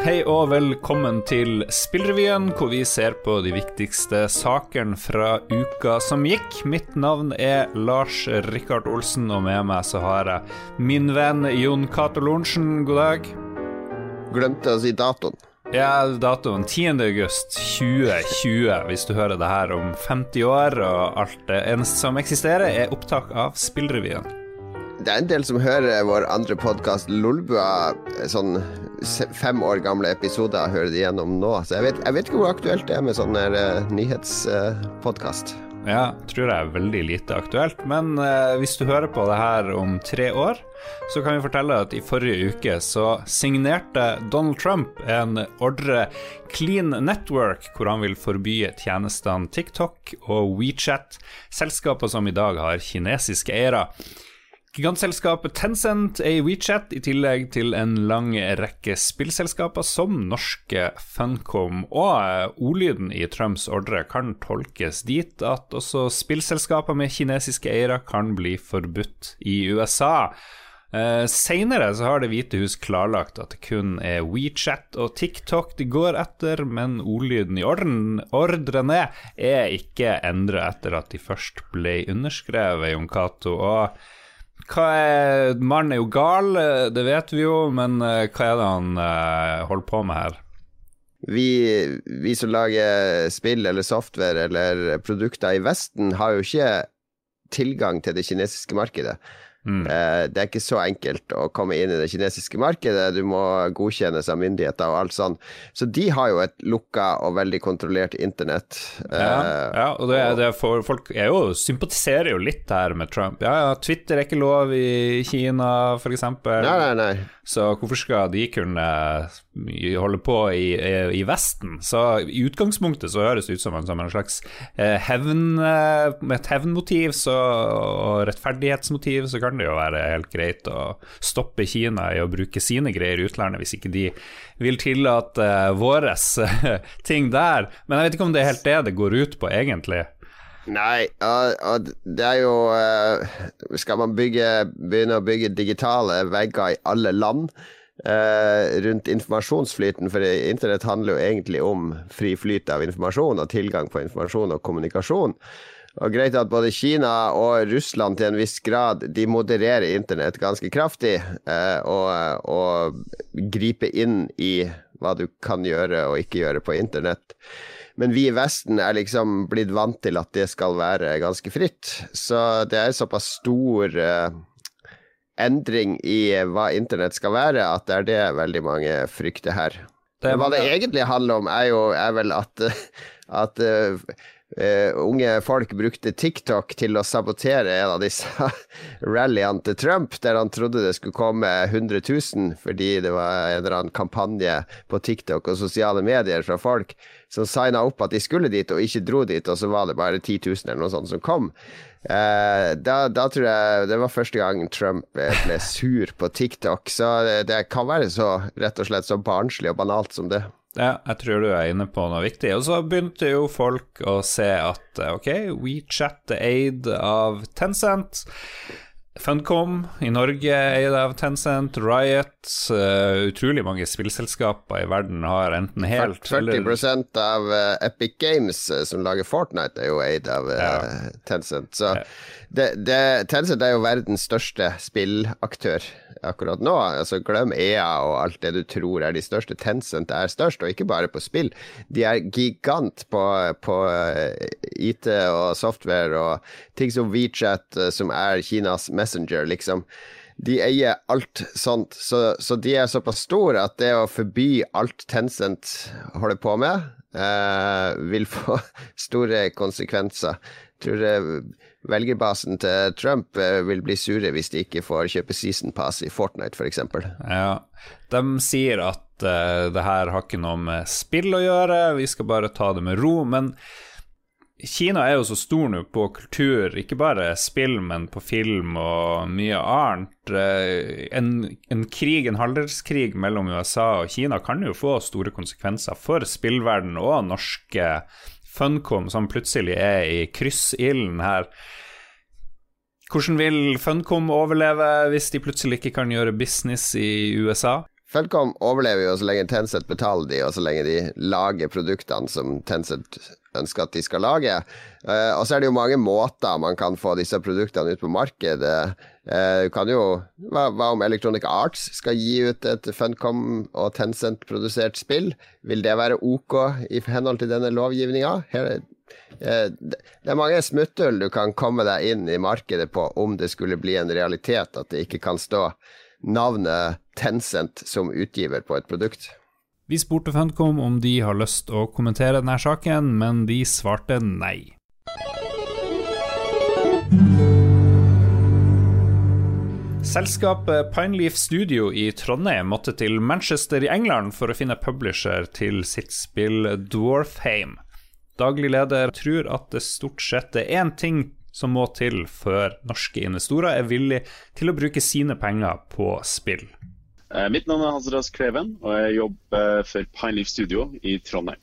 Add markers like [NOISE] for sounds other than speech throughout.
Hei og velkommen til Spillrevyen, hvor vi ser på de viktigste sakene fra uka som gikk. Mitt navn er Lars Rikard Olsen, og med meg så har jeg min venn Jon Cato Lorentzen. God dag. Glemte å si datoen. Ja, datoen 10. august 2020, hvis du hører det her om 50 år, og alt det eneste som eksisterer, er opptak av Spillrevyen. Det er en del som hører vår andre podkast, Lolbua, sånn fem år gamle episoder, hører de gjennom nå. Så jeg vet, jeg vet ikke hvor aktuelt det er med sånn uh, nyhetspodkast. Uh, ja, tror jeg er veldig lite aktuelt. Men uh, hvis du hører på det her om tre år, så kan vi fortelle at i forrige uke så signerte Donald Trump en ordre Clean Network, hvor han vil forby tjenestene TikTok og WeChat, selskaper som i dag har kinesiske eiere. Gigantselskapet Tencent er i WeChat, i tillegg til en lang rekke spillselskaper som norske Funcom. Og eh, ordlyden i Trumps ordre kan tolkes dit at også spillselskaper med kinesiske eiere kan bli forbudt i USA. Uh, Seinere så har Det hvite hus klarlagt at det kun er WeChat og TikTok de går etter, men ordlyden i orden, ordrene er ikke endret etter at de først ble underskrevet, Jon Cato. Og Mannen er jo gal, det vet vi jo, men hva er det han uh, holder på med her? Vi, vi, som lager spill eller software eller produkter i Vesten, har jo ikke tilgang til det kinesiske markedet. Mm. Eh, det er ikke så enkelt å komme inn i det kinesiske markedet. Du må godkjennes av myndigheter og alt sånn. Så de har jo et lukka og veldig kontrollert internett. Ja, eh, ja og det, det for, folk er jo, sympatiserer jo litt her med Trump. Ja, ja, Twitter er ikke lov i Kina, f.eks. Nei, nei, nei. Så hvorfor skal de kunne holde på i, i, Vesten? Så i utgangspunktet så høres det ut som en, som en slags eh, hevn, med et hevnmotiv så, og rettferdighetsmotiv, så kan det jo være helt greit å stoppe Kina i å bruke sine greier i utlandet, hvis ikke de vil tillate våres våre [LAUGHS] ting der. Men jeg vet ikke om det er helt det det går ut på, egentlig. Nei, og, det er jo eh, Skal man bygge, begynne å bygge digitale vegger i alle land? Uh, rundt informasjonsflyten, for internett handler jo egentlig om fri flyt av informasjon og tilgang på informasjon og kommunikasjon. Og greit at både Kina og Russland til en viss grad de modererer internett ganske kraftig, eh, og, og griper inn i hva du kan gjøre og ikke gjøre på internett. Men vi i Vesten er liksom blitt vant til at det skal være ganske fritt. Så det er såpass stor uh, endring i hva internett skal være, at det er det veldig mange frykter her. Det hva det egentlig handler om, er jo er vel at, [LAUGHS] at uh, unge folk brukte TikTok til å sabotere en av disse [LAUGHS] rallyene til Trump, der han trodde det skulle komme 100 000 fordi det var en eller annen kampanje på TikTok og sosiale medier fra folk som signa opp at de skulle dit, og ikke dro dit, og så var det bare 10 000 eller noe sånt som kom. Uh, da, da, tror jeg det var første gang Trump ble sur på TikTok, så det, det kan være så rett og slett så barnslig og banalt som det. Ja, jeg tror du er inne på noe viktig. Og så begynte jo folk å se at ok, WeChat er eid av Tencent. Funcom i Norge eid av Tencent, Riot uh, Utrolig mange spillselskaper i verden har enten helt 40 eller... av uh, Epic Games uh, som lager Fortnite, er jo eid av. Tencent. Så ja. Tencent er jo verdens største spillaktør akkurat nå. Altså Glem EA og alt det du tror er de største. Tencent er størst, og ikke bare på spill. De er gigant på, på eh, IT og software og ting som WeChat, eh, som er Kinas Messenger, liksom. De eier alt sånt, så, så de er såpass store at det å forby alt Tencent holder på med, eh, vil få [LAUGHS] store konsekvenser. Tror det velgerbasen til Trump eh, vil bli sure hvis de ikke får kjøpe season pass i Fortnite, f.eks. Ja, de sier at uh, det her har ikke noe med spill å gjøre, vi skal bare ta det med ro. Men Kina er jo så stor nå på kultur, ikke bare spill, men på film og mye annet. Eh, en, en krig, en halvdelskrig mellom USA og Kina kan jo få store konsekvenser for spillverden og norske Funcom, som plutselig er i kryssilden her. Hvordan vil Funcom overleve hvis de plutselig ikke kan gjøre business i USA? Funcom overlever jo så lenge Tencent betaler de, og så lenge de lager produktene som Tencent ønsker at de skal lage. Uh, og så er det jo mange måter man kan få disse produktene ut på markedet. Uh, kan jo, hva, hva, om Electronic Arts skal gi ut et Funcom og Tencent-produsert spill? Vil det være ok i henhold til denne lovgivninga? Uh, det er mange smutthull du kan komme deg inn i markedet på om det skulle bli en realitet at det ikke kan stå navnet Tencent som utgiver på et produkt. Vi spurte Funcom om de har lyst å kommentere denne saken, men de svarte nei. Selskapet Pineleaf Studio i Trondheim måtte til Manchester i England for å finne publisher til sitt spill Dwarfheim. Daglig leder tror at det stort sett er én ting som må til før norske investorer er villige til å bruke sine penger på spill. Eh, mitt navn er Hans Kleven, og jeg jobber for Pineleaf Studio i Trondheim.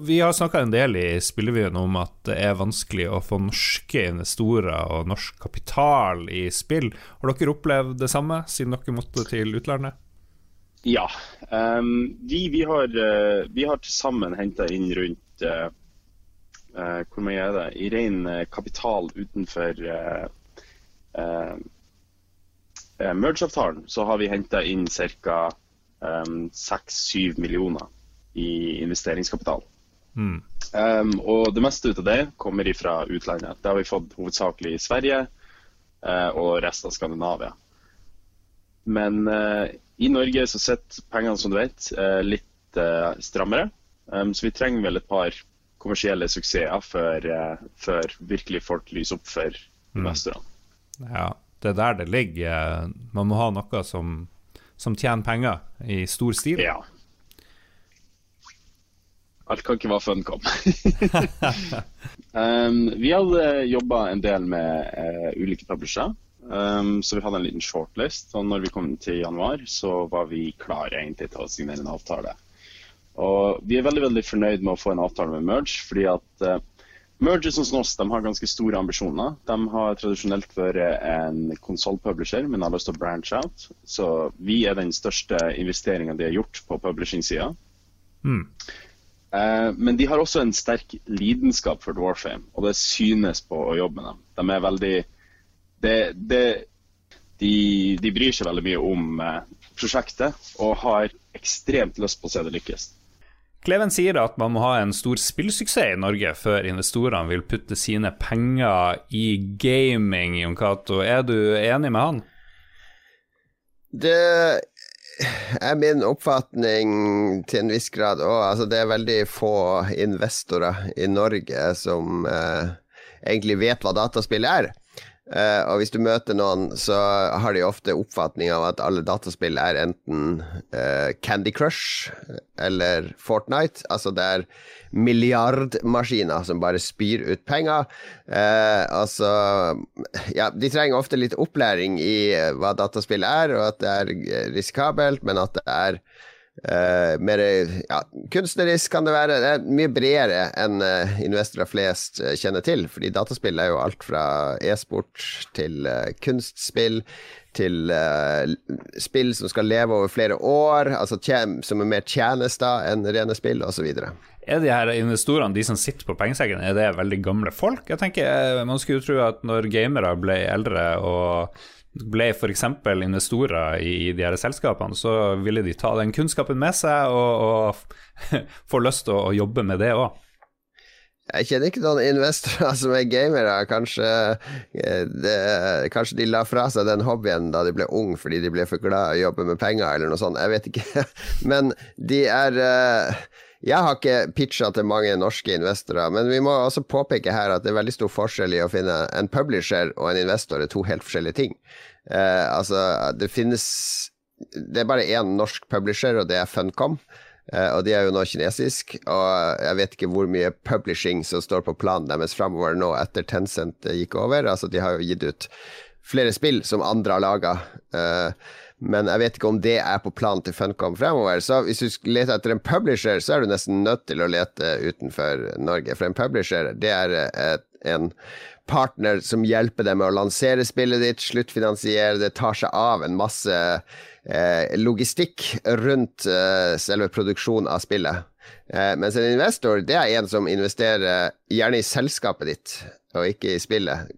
Vi har snakka en del i Spillevyen om at det er vanskelig å få norske investorer og norsk kapital i spill. Har dere opplevd det samme, siden dere måtte til utlandet? Ja. Um, vi, vi, har, uh, vi har til sammen henta inn rundt uh, Hvor mye er det? I ren uh, kapital utenfor uh, Merge-avtalen så har vi henta inn ca. Um, 6-7 millioner i investeringskapital. Mm. Um, og det meste ut av det kommer fra utlandet. Det har vi fått hovedsakelig i Sverige og resten av Skandinavia. Men i Norge så sitter pengene, som du vet, litt strammere. Um, så vi trenger vel et par kommersielle suksesser før, uh, før virkelig folk lyser opp for mm. investorene. Mm. Ja, det er der det ligger. Man må ha noe som, som tjener penger i stor stil. Ja. Alt kan ikke være funcom. [LAUGHS] um, vi hadde jobba en del med uh, ulike publisher. Um, så vi hadde en liten shortlist. Og når vi kom til januar, så var vi klare egentlig til å signere en avtale. Og vi er veldig veldig fornøyd med å få en avtale med Merge, fordi at uh, Merge som oss de har ganske store ambisjoner. De har tradisjonelt vært en konsollpublisher, men har lyst til å branche out. Så vi er den største investeringa de har gjort på publishing-sida. Mm. Uh, men de har også en sterk lidenskap for Dwarfame, og det synes på å jobbe med dem. De er veldig det, det, de, de, bryr seg veldig mye om uh, prosjektet og har ekstremt lyst på å se det lykkes. Kleven sier at man må ha en stor spillsuksess i Norge før investorene vil putte sine penger i gaming, Jon Cato. Er du enig med han? Det er min oppfatning til en viss grad òg. Altså, det er veldig få investorer i Norge som eh, egentlig vet hva dataspill er. Uh, og hvis du møter noen, så har de ofte oppfatning av at alle dataspill er enten uh, Candy Crush eller Fortnite. Altså det er milliardmaskiner som bare spyr ut penger. Uh, altså Ja, de trenger ofte litt opplæring i hva dataspill er, og at det er risikabelt, men at det er Uh, mer ja, kunstnerisk kan det være. Det er mye bredere enn uh, investorer flest uh, kjenner til. Fordi dataspill er jo alt fra e-sport til kunstspill til spill som skal leve over flere år, altså som er mer tjenester enn rene spill, osv. Er de her investorene, de som sitter på pengesekken, er det veldig gamle folk? Jeg tenker, Man skulle jo tro at når gamere ble eldre og ble f.eks. investorer i de her selskapene, så ville de ta den kunnskapen med seg og, og [LAUGHS] få lyst til å, jobbe med det òg. Jeg kjenner ikke noen investorer som er gamere. Kanskje, eh, kanskje, de la fra seg den hobbyen da de ble ung fordi de ble for glad i å jobbe med penger, eller noe sånt. Jeg vet ikke. [LAUGHS] Men de er eh, jeg har ikke pitcha til mange norske investorer, men vi må også påpeke her at det er veldig stor forskjell i å finne en publisher og en investor er to helt forskjellige ting. Eh, altså, det finnes Det er bare én norsk publisher, og det er Funcom. Eh, og de er jo nå kinesisk, og jeg vet ikke hvor mye publishing som står på planen deres framover nå etter Tencent gikk over. Altså, de har jo gitt ut flere spill som andre har laga. Eh, men jeg vet ikke om det er på planen til Funcom fremover. Så hvis du leter etter en publisher, så er du nesten nødt til å lete utenfor Norge. For en publisher, det er et, en partner som hjelper deg med å lansere spillet ditt, sluttfinansiere det, tar seg av en masse eh, logistikk rundt eh, selve produksjonen av spillet. Eh, mens en investor, det er en som investerer gjerne i selskapet ditt, og ikke i spillet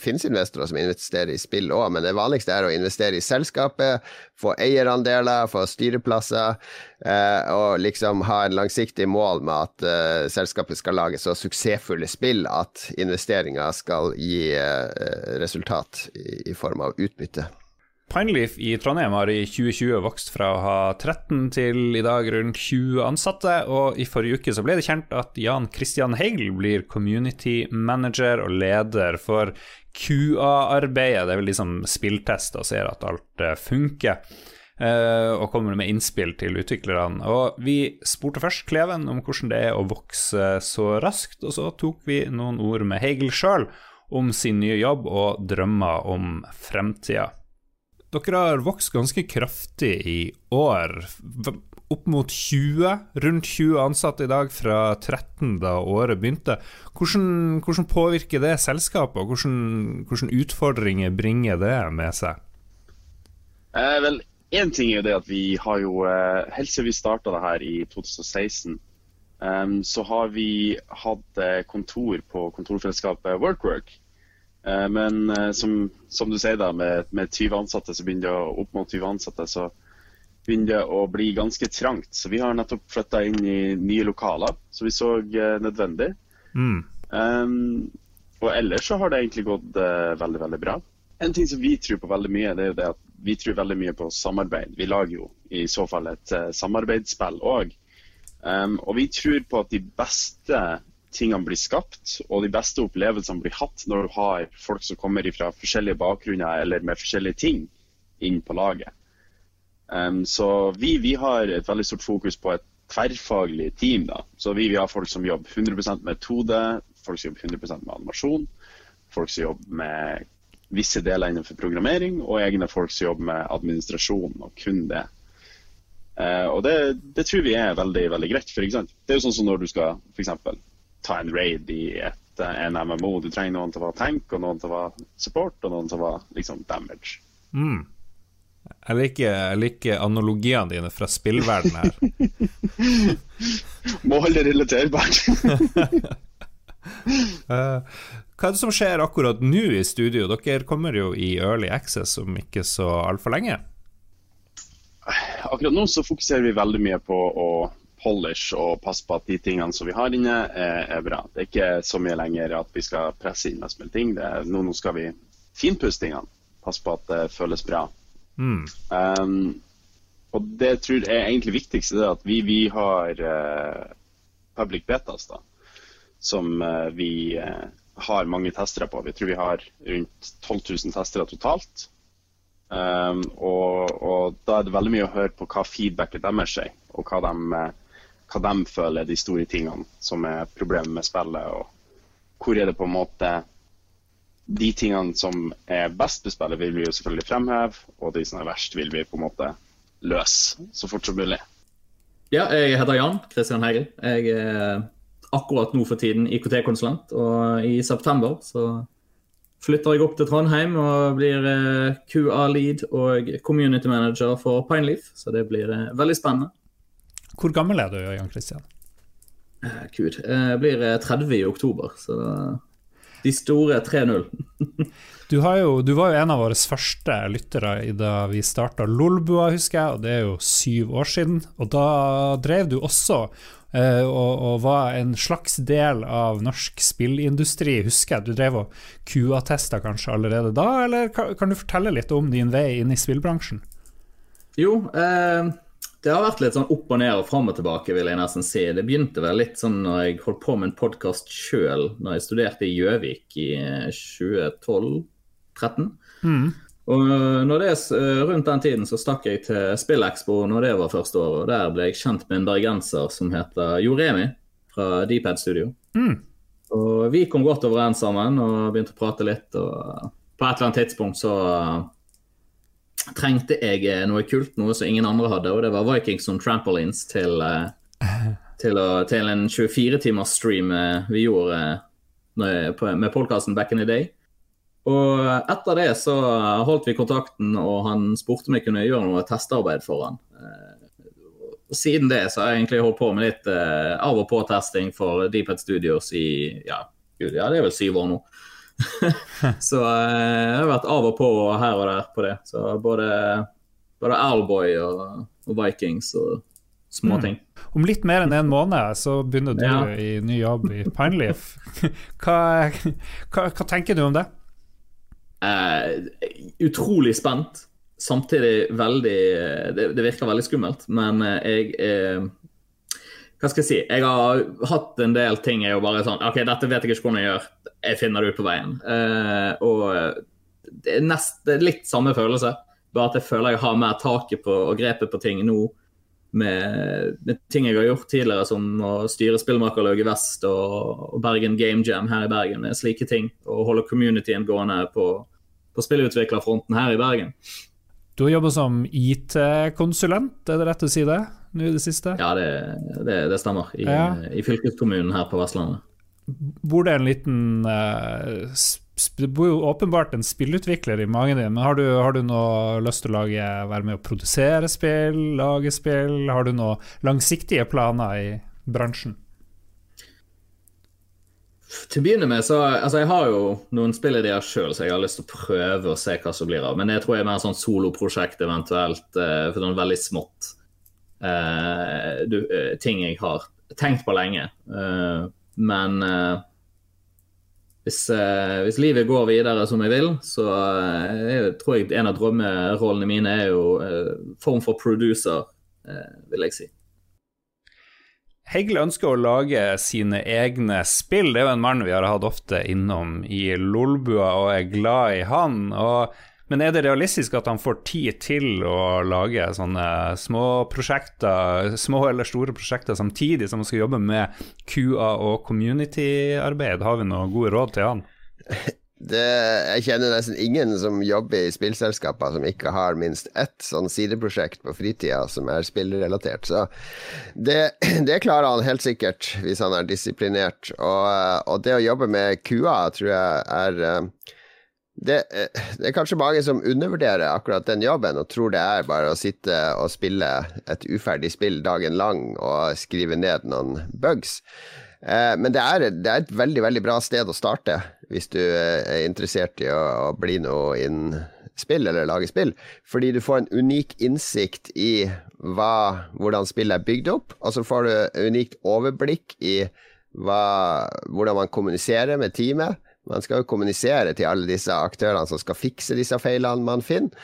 finnes investorer som investerer i spill òg, men det vanligste er å investere i selskapet, få eierandeler, få styreplasser, eh, og liksom ha en langsiktig mål med at eh, selskapet skal lage så suksessfulle spill at investeringer skal gi eh, resultat i, form av utbytte. Pineleaf i Trondheim har i 2020 vokst fra å ha 13 til i dag rundt 20 ansatte, og i forrige uke så ble det kjent at Jan Christian Hegel blir community manager og leder for QA-arbeidet. Det er vel liksom spilltester og ser at alt eh, funker. Eh, og kommer med innspill til utviklerne. Og Vi spurte først Kleven om hvordan det er å vokse så raskt, og så tok vi noen ord med Hegel sjøl om sin nye jobb og drømmer om fremtida. Dere har vokst ganske kraftig i år. Opp mot 20, rundt 20 ansatte i dag fra 13 da året begynte. Hvordan, hvordan påvirker det selskapet, og hvordan, utfordringer bringer det med seg? Eh, vel, Én ting er jo det at vi har jo, eh, helt siden vi starta det her i 2016, um, så har vi hatt eh, kontor på kontorfellesskapet WorkWork. Eh, men eh, som, som, du sier, da, med, med 20 ansatte, så begynner det å, opp mot 20 ansatte, så begynner det å bli ganske trangt. Så vi har nettopp flytta inn i nye lokaler, som vi så uh, nødvendig. Mm. Um, og ellers så har det egentlig gått uh, veldig, veldig bra. En ting som vi tror på veldig mye, det er jo det at vi tror veldig mye på samarbeid. Vi lager jo i så fall et uh, samarbeidsspill òg. Um, og vi tror på at de beste tingene blir skapt, og de beste opplevelsene blir hatt når du har folk som kommer fra forskjellige bakgrunner eller med forskjellige ting inn på laget. Um, så vi, vi, har et veldig stort fokus på et tverrfaglig team. da. Så vi, vi har folk som jobber 100% med 2D, folk som jobber 100% med animasjon, folk som jobber med visse deler innenfor programmering, og egne folk som jobber med administrasjon, og kun det. Uh, og det, det, tror vi er veldig veldig greit. For det er jo sånn som når du skal for eksempel, ta en raid i et, eh, en MMO. Du trenger noen til å være tank, og noen til å være support, og noen til å være liksom, damage. Mm. Jeg liker, jeg liker analogiene dine fra spillverdenen her. [LAUGHS] Må holde det relaterbart. uh, [LAUGHS] hva er det som skjer akkurat nå i studio? Dere kommer jo i Early Access om ikke så altfor lenge. Akkurat nå så fokuserer vi veldig mye på å polish og passe på at de tingene som vi har inne, er, er, bra. Det er ikke så mye lenger at vi skal presse inn mest mulig ting. Er, nå, nå, skal vi finpusse tingene. Passe på at det føles bra. Mm. Um, og det jeg tror er egentlig viktigste er at vi, vi har uh, public betas, da, som uh, vi uh, har mange testere på. Vi tror vi har rundt 12 000 testere totalt. Um, og, og, da er det veldig mye å høre på hva feedbacket deres er, og hva de hva de føler er de store tingene som er problemet med spillet. Og hvor er det på en måte De tingene som er best med spillet, vil vi jo selvfølgelig fremheve, og de som er verst, vil vi på en måte løse så fort som mulig. Ja, jeg heter Jan Kristian Heigel. Jeg er akkurat nå for tiden IKT-konsulent, og i september så flytter jeg opp til Trondheim og blir eh, QA-lead og community manager for Pineleaf, så det blir eh, veldig spennende. Hvor gammel er du, Jan Christian? Eh, Gud, jeg blir 30 i oktober, så de store 3-0. du, du, var jo en av våre første lyttere da vi starta Lolbua, husker jeg, og det er jo syv år siden. Og da drev du også eh, og, og, var en slags del av norsk spillindustri, husker jeg. Du drev og QA-testa kanskje allerede da, eller kan, kan, du fortelle litt om din vei inn i spillbransjen? Jo, uh, det har vært litt sånn opp og ned og fram og tilbake, vil jeg nesten si. Det begynte vel litt sånn når jeg holdt på med en podkast sjøl, når jeg studerte i Gjøvik i 2012-13. Mm. Og når det, er Rundt den tiden så stakk jeg til Spillekspo når det var første år, og der ble jeg kjent med en bergenser som heter Joremi fra Dpad Studio. Mm. Og vi kom godt overens sammen og begynte å prate litt, og på et eller annet tidspunkt så trengte jeg eh, noe kult, noe som ingen andre hadde, og det var Vikings som trampolines til, eh, til, å, til en 24 timers stream eh, vi gjorde med podkasten Back in the Day. Og etter det så holdt vi kontakten, og han spurte om jeg kunne gjøre noe testarbeid for han. Og siden det så har jeg egentlig holdt på med litt av og på-testing for Deephead Studios i ja, gud, ja, det er vel syv år nå. [LAUGHS] så eh, jeg har vært av og på her og der på det. Så både, både Owlboy og, og, Vikings og småting. Mm. Om litt mer enn en måned så begynner du ja. i ny jobb i Pineleaf. [LAUGHS] hva, hva, hva, tenker du om det? Eh, utrolig spent. Samtidig veldig det, det, virker veldig skummelt, men eh, jeg er hva skal jeg si, jeg har hatt en del ting jeg jo bare sånn OK, dette vet jeg ikke hvordan jeg gjør jeg finner det ut på veien. Uh, og det er, nest, litt samme følelse, bare at jeg føler jeg har mer taket på og grepet på ting nå. Med, med ting jeg har gjort tidligere, som å styre spillmakerlaget Vest og, og, Bergen Game Jam her i Bergen, med slike ting. Og holde communityen gående på, på spillutviklerfronten her i Bergen. Du har jobba som IT-konsulent, er det rett å si det? nå i det siste? Ja, det, det, det stemmer. I, ja. I, fylkeskommunen her på Vestlandet bor det en liten uh, Det bor jo åpenbart en spillutvikler i magen din, men har du, har du noe lyst til å lage, være med å produsere spill, lage spill? Har du noen langsiktige planer i bransjen? Til å begynne med, så altså Jeg har jo noen spillideer sjøl, så jeg har lyst til å prøve å se hva som blir av. Men jeg tror jeg er mer sånn soloprosjekt eventuelt, uh, for noe veldig smått. Uh, du, ting jeg har tenkt på lenge. Uh, men uh, hvis, uh, hvis, livet går videre som jeg vil, så uh, tror jeg en av drømmerollene mine er jo form for producer, vil jeg si. Heggle ønsker å lage sine egne spill. Det er jo en mann vi har hatt ofte innom i Lolbua og er glad i han. og men er det realistisk at han får tid til å lage sånne små prosjekter, små eller store prosjekter samtidig som han skal jobbe med QA og community-arbeid? Har vi noen gode råd til han? [LAUGHS] Det, jeg kjenner nesten ingen som jobber i spillselskaper som ikke har minst ett sånn sideprosjekt på fritida som er spillrelatert. Så det, [CLEARS THROAT] det, klarer han helt sikkert hvis han er disiplinert. Og, og det å jobbe med QA tror jeg er eh, det, eh, det, er kanskje mange som undervurderer akkurat den jobben og tror det er bare å sitte og spille et uferdig spill dagen lang og skrive ned noen bugs. Eh, men det er, det er, et veldig veldig bra sted å starte hvis du eh, er interessert i å, å bli noe innen spill eller lage spill. Fordi du får en unik innsikt i hva, hvordan spillet er bygd opp, og så får du unikt overblikk i hva, hvordan man kommuniserer med teamet man skal jo kommunisere til alle disse aktørene som skal fikse disse feilene man finner.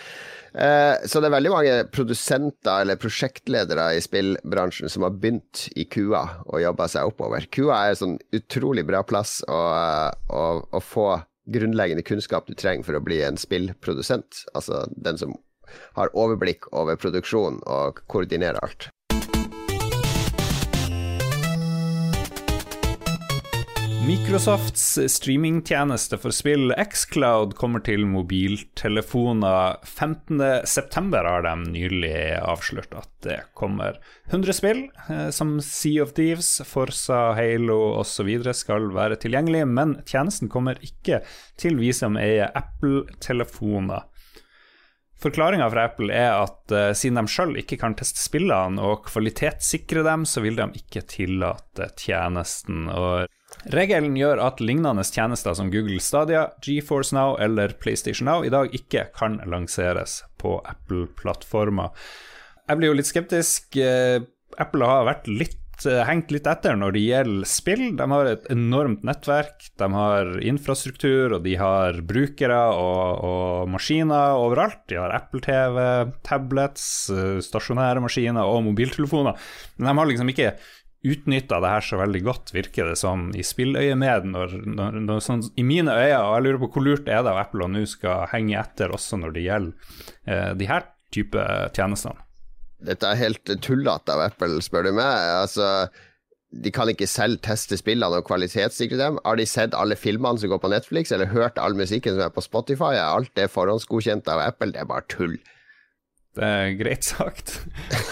Eh, så det er veldig mange produsenter eller prosjektledere i spillbransjen som har begynt i KUA og jobba seg oppover. KUA er en sånn utrolig bra plass å, å, å få grunnleggende kunnskap du trenger for å bli en spillprodusent. Altså den som har overblikk over produksjon og koordinerer alt. Microsofts streamingtjeneste for spill Xcloud kommer til mobiltelefoner 15.9. har de nylig avslørt at det kommer 100 spill, eh, som Sea of Thieves, Forsa, Halo osv. skal være tilgjengelig, men tjenesten kommer ikke til vi som eier Apple-telefoner. Forklaringa fra Apple er at uh, siden de sjøl ikke kan teste spillene og kvalitetssikre dem, så vil de ikke tillate tjenesten. Og Regelen gjør at lignende tjenester som Google Stadia, GeForce Now eller PlayStation Now i dag ikke kan lanseres på Apple-plattformer. Jeg blir jo litt skeptisk. Eh, Apple har vært litt eh, hengt litt etter når det gjelder spill. De har et enormt nettverk, de har infrastruktur, og de har brukere og, og maskiner overalt. De har Apple-TV, tablets, eh, stasjonære maskiner og mobiltelefoner. Men de har liksom ikke utnytta det her så veldig godt, virker det som, i spilløyemed. Når, når, når, sånn, I mine øyne, og jeg lurer på hvor lurt er det av Apple å nå skal henge etter også når det gjelder eh, de her type tjenestene. Dette er helt tullete av Apple, spør du meg. Altså, de kan ikke selv teste spillene og kvalitetssikre dem. Har de sett alle filmene som går på Netflix, eller hørt all musikken som er på Spotify? Er alt det forhåndsgodkjent av Apple? Det er bare tull. Det er greit sagt.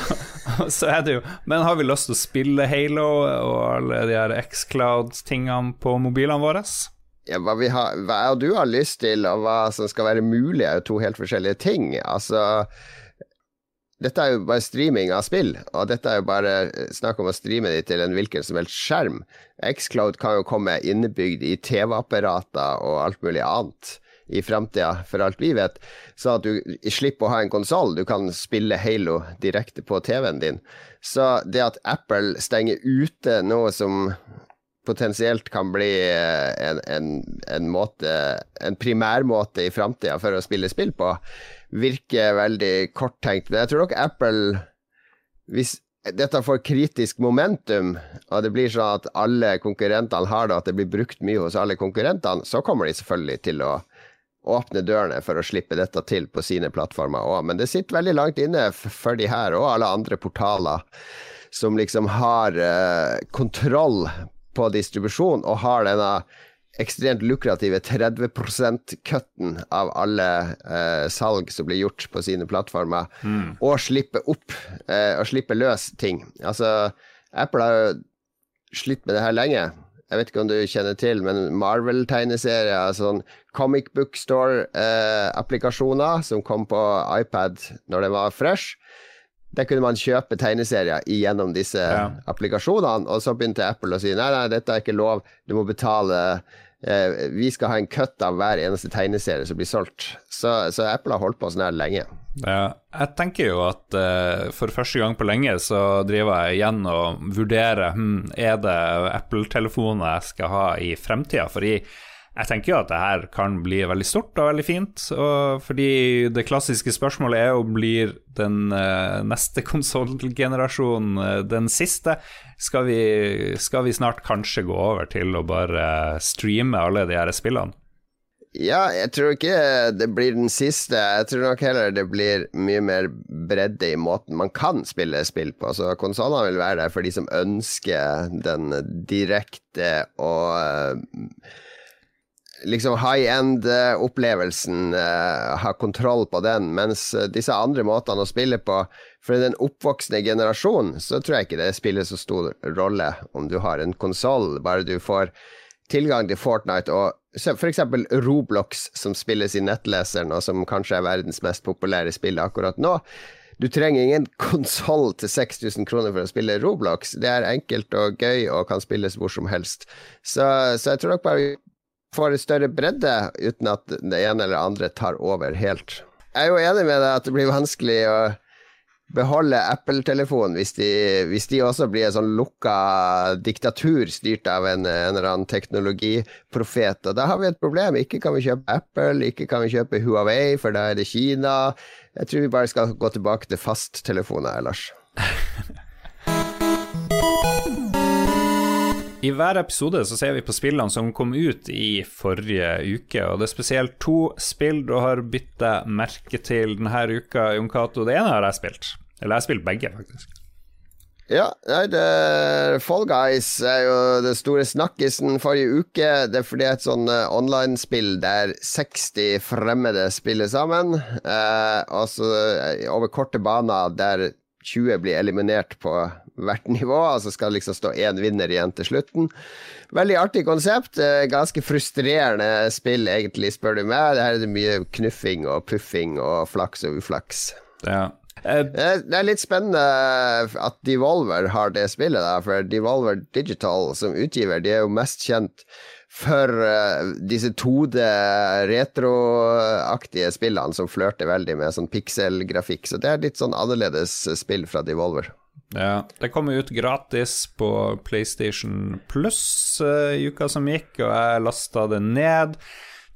[LAUGHS] så er det jo Men har vi lyst til å spille Halo og alle de her X-Cloud-tingene på mobilene våre? Ja, hva, har, hva du har lyst til, og hva som skal være mulig, er jo to helt forskjellige ting. Altså Dette er jo bare streaming av spill, og dette er jo bare snakk om å streame de til en hvilken som helst skjerm. Xcloud kan jo komme innebygd i TV-apparater og alt mulig annet i framtida, for alt vi vet. Så at du slipper å ha en konsoll, du kan spille Halo direkte på TV-en din. Så det at Apple stenger ute noe som potensielt kan bli eh, en, en, en måte En primærmåte i framtida for å spille spill på, virker veldig korttenkt. Men jeg tror nok Apple Hvis dette får kritisk momentum, og det blir sånn at alle konkurrentene har det, at det blir brukt mye hos alle konkurrentene, så kommer de selvfølgelig til å åpne dørene for å slippe dette til på sine plattformer òg. Men det sitter veldig langt inne for de her og alle andre portaler som liksom har uh, kontroll på distribusjon og har denne ekstremt lukrative 30 %-cutten av alle uh, salg som blir gjort på sine plattformer, mm. og slippe opp uh, og slippe løs ting. Altså, Apple har jo slitt med det her lenge. Jeg vet ikke om du kjenner til, men Marvel-tegneserier, sånn comic book store-applikasjoner eh, som kom på iPad når det var fresh. Der kunne man kjøpe tegneserier gjennom disse ja. applikasjonene, og så begynte Apple å si nei, nei, dette er ikke lov, du må betale eh, Vi skal ha en cut av hver eneste tegneserie som blir solgt. Så, så Apple har holdt på sånn her lenge. Ja, jeg tenker jo at uh, for første gang på lenge så driver jeg igjen og vurderer hm, er det Apple-telefoner jeg skal ha i fremtida. Fordi jeg tenker jo at det her kan bli veldig stort og veldig fint. Og fordi det klassiske spørsmålet er jo blir den uh, neste [LAUGHS] konsollgenerasjonen uh, den siste? Skal vi, skal vi snart kanskje gå over til å bare streame alle de her spillene? Ja, jeg tror ikke det blir den siste. Jeg tror nok heller det blir mye mer bredde i måten man kan spille spill på. Så konsollene vil være der for de som ønsker den direkte og eh, liksom high end-opplevelsen, uh, ha kontroll på den, mens disse andre måtene å spille på For den oppvoksende generasjonen så tror jeg ikke det spiller så stor rolle om du har en konsoll, bare du får tilgang til Fortnite og f.eks. Roblox, som spilles i nettleseren, og som kanskje er verdens mest populære spill akkurat nå. Du trenger ingen [LAUGHS] konsoll til 6000 kroner for å spille Roblox. Det er enkelt og gøy og kan spilles hvor som helst. Så, så jeg tror nok bare vi får en større bredde uten at det ene eller andre tar over helt. Jeg er jo enig med deg at det blir vanskelig å beholde Apple-telefonen hvis, hvis, de også blir en sånn lukka diktatur styrt av en, en, eller annen teknologiprofet. Og da har vi et problem. Ikke kan vi kjøpe Apple, ikke kan vi kjøpe Huawei, for da er det Kina. Jeg tror vi bare skal gå tilbake til fasttelefoner, Lars. I hver episode så ser vi på spillene som kom ut i forrige uke, og det er spesielt to spill du har bytta merke til denne uka, Jon Cato. Det ene har jeg spilt. Eller jeg har spilt begge, faktisk. Ja, nei, det, Fall Guys er jo det store snakkisen forrige uke. Det er fordi det er et sånn uh, online-spill der 60 fremmede spiller sammen. Uh, altså uh, over korte baner der 20 blir eliminert på hvert [LAUGHS] nivå. Altså skal det liksom stå én vinner igjen til slutten. Veldig artig konsept. Ganske frustrerende spill, egentlig, spør du meg. Her er det mye knuffing og puffing og flaks og uflaks. Ja. Eh, det er litt spennende at Devolver har det spillet, der, for Devolver Digital som utgiver, de er jo mest kjent for uh, disse 2D retroaktige spillene som flørter veldig med sånn pikselgrafikk. Så det er litt sånn annerledes spill fra Devolver. Ja, det kom ut gratis på PlayStation Pluss uh, i uka som gikk, og jeg lasta det ned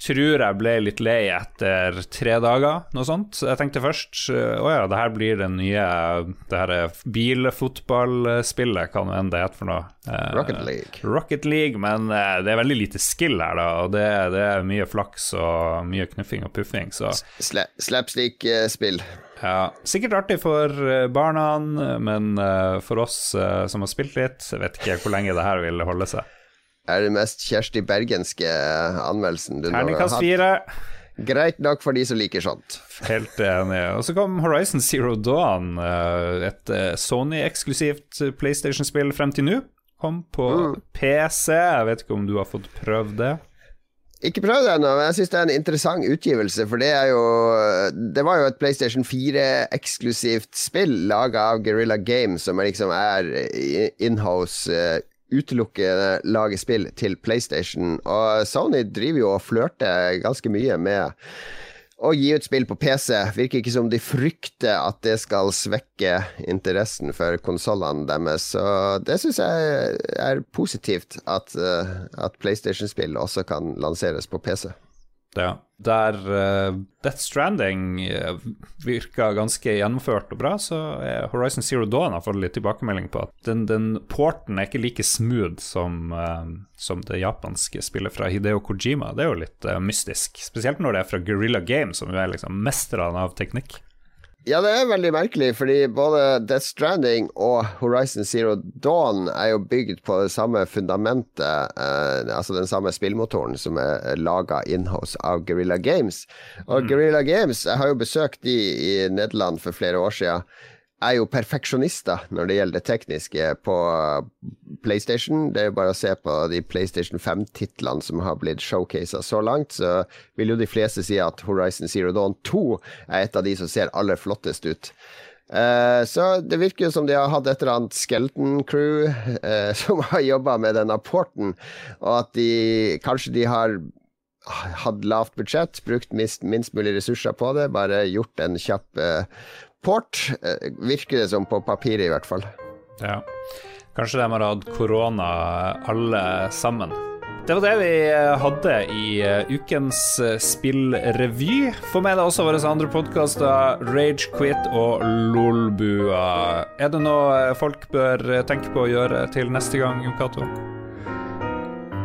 tror jeg ble litt lei etter tre dager, noe sånt. Jeg tenkte først å ja, det her blir det nye det her bilfotballspillet, hva nå enn det heter for noe. Eh, Rocket League. Rocket League, men eh, det er veldig lite skill her, da, og det, det er mye flaks og mye knuffing og puffing, så Sla Slapstick-spill. Ja, sikkert artig for eh, barna, men for oss som har spilt litt, vet ikke hvor lenge det her vil holde seg er den mest Kjersti Bergenske anmeldelsen du har hatt. fire. Greit nok for de som liker sånt. Helt enig. Og så kom Horizon Zero Dawn, eh, et eh, Sony-eksklusivt PlayStation-spill frem til nå. Kom på Mm. PC. Jeg vet ikke om du har fått prøvd det? Ikke prøvd det ennå, men jeg syns det er en interessant utgivelse. For det er jo Det var jo et PlayStation 4-eksklusivt spill laga av Guerrilla Games, som liksom er inhouse utelukkende lage spill til PlayStation. Og Sony driver jo og flørter ganske mye med å gi ut spill på PC. Virker ikke som de frykter at det skal svekke interessen for konsollene deres. Så det syns jeg er positivt, at, uh, at PlayStation-spill også kan lanseres på PC. Ja. Der uh, Death Stranding uh, virka ganske gjennomført og bra, så uh, Horizon Zero Dawn har fått litt tilbakemelding på at den, den porten er ikke like smooth som, som det japanske spillet fra Hideo Kojima. Det er jo litt mystisk, spesielt når det er fra Guerrilla Games, som jo er liksom mesterne av teknikk. Ja, det er veldig merkelig, fordi både Death Stranding og Horizon Zero Dawn er jo bygd på det samme fundamentet, eh, altså den samme spillmotoren som er laga inhouse av Guerrilla Games. Og mm. Guerrilla Games, jeg har jo besøkt de i Nederland for flere år siden er jo perfeksjonister når det gjelder det tekniske på PlayStation. Det er jo bare å se på de PlayStation 5-titlene som har blitt showcasa så langt, så vil jo de fleste si at Horizon Zero Dawn 2 er et av de som ser aller flottest ut. Uh, så det virker jo som de har hatt et eller annet skeleton crew uh, [LAUGHS] som har jobba med denne porten, og at de kanskje de har hatt lavt budsjett, brukt minst, minst mulig ressurser på det, bare gjort en kjapp uh, port, virker det som på papiret i hvert fall. Ja. Kanskje de har hatt korona alle sammen. Det var det vi hadde i ukens spillrevy. Få med deg også våre andre podkaster, Ragequit og Lolbua. Er det noe folk bør tenke på å gjøre til neste gang, Cato?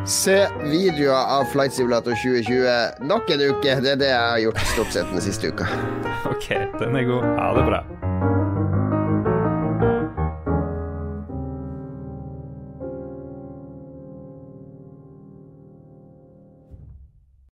Se videoer av Flight Simulator 2020 nok en uke. Det er det jeg har gjort stort sett den siste uka. [LAUGHS] Ok, den er god. Ha det bra.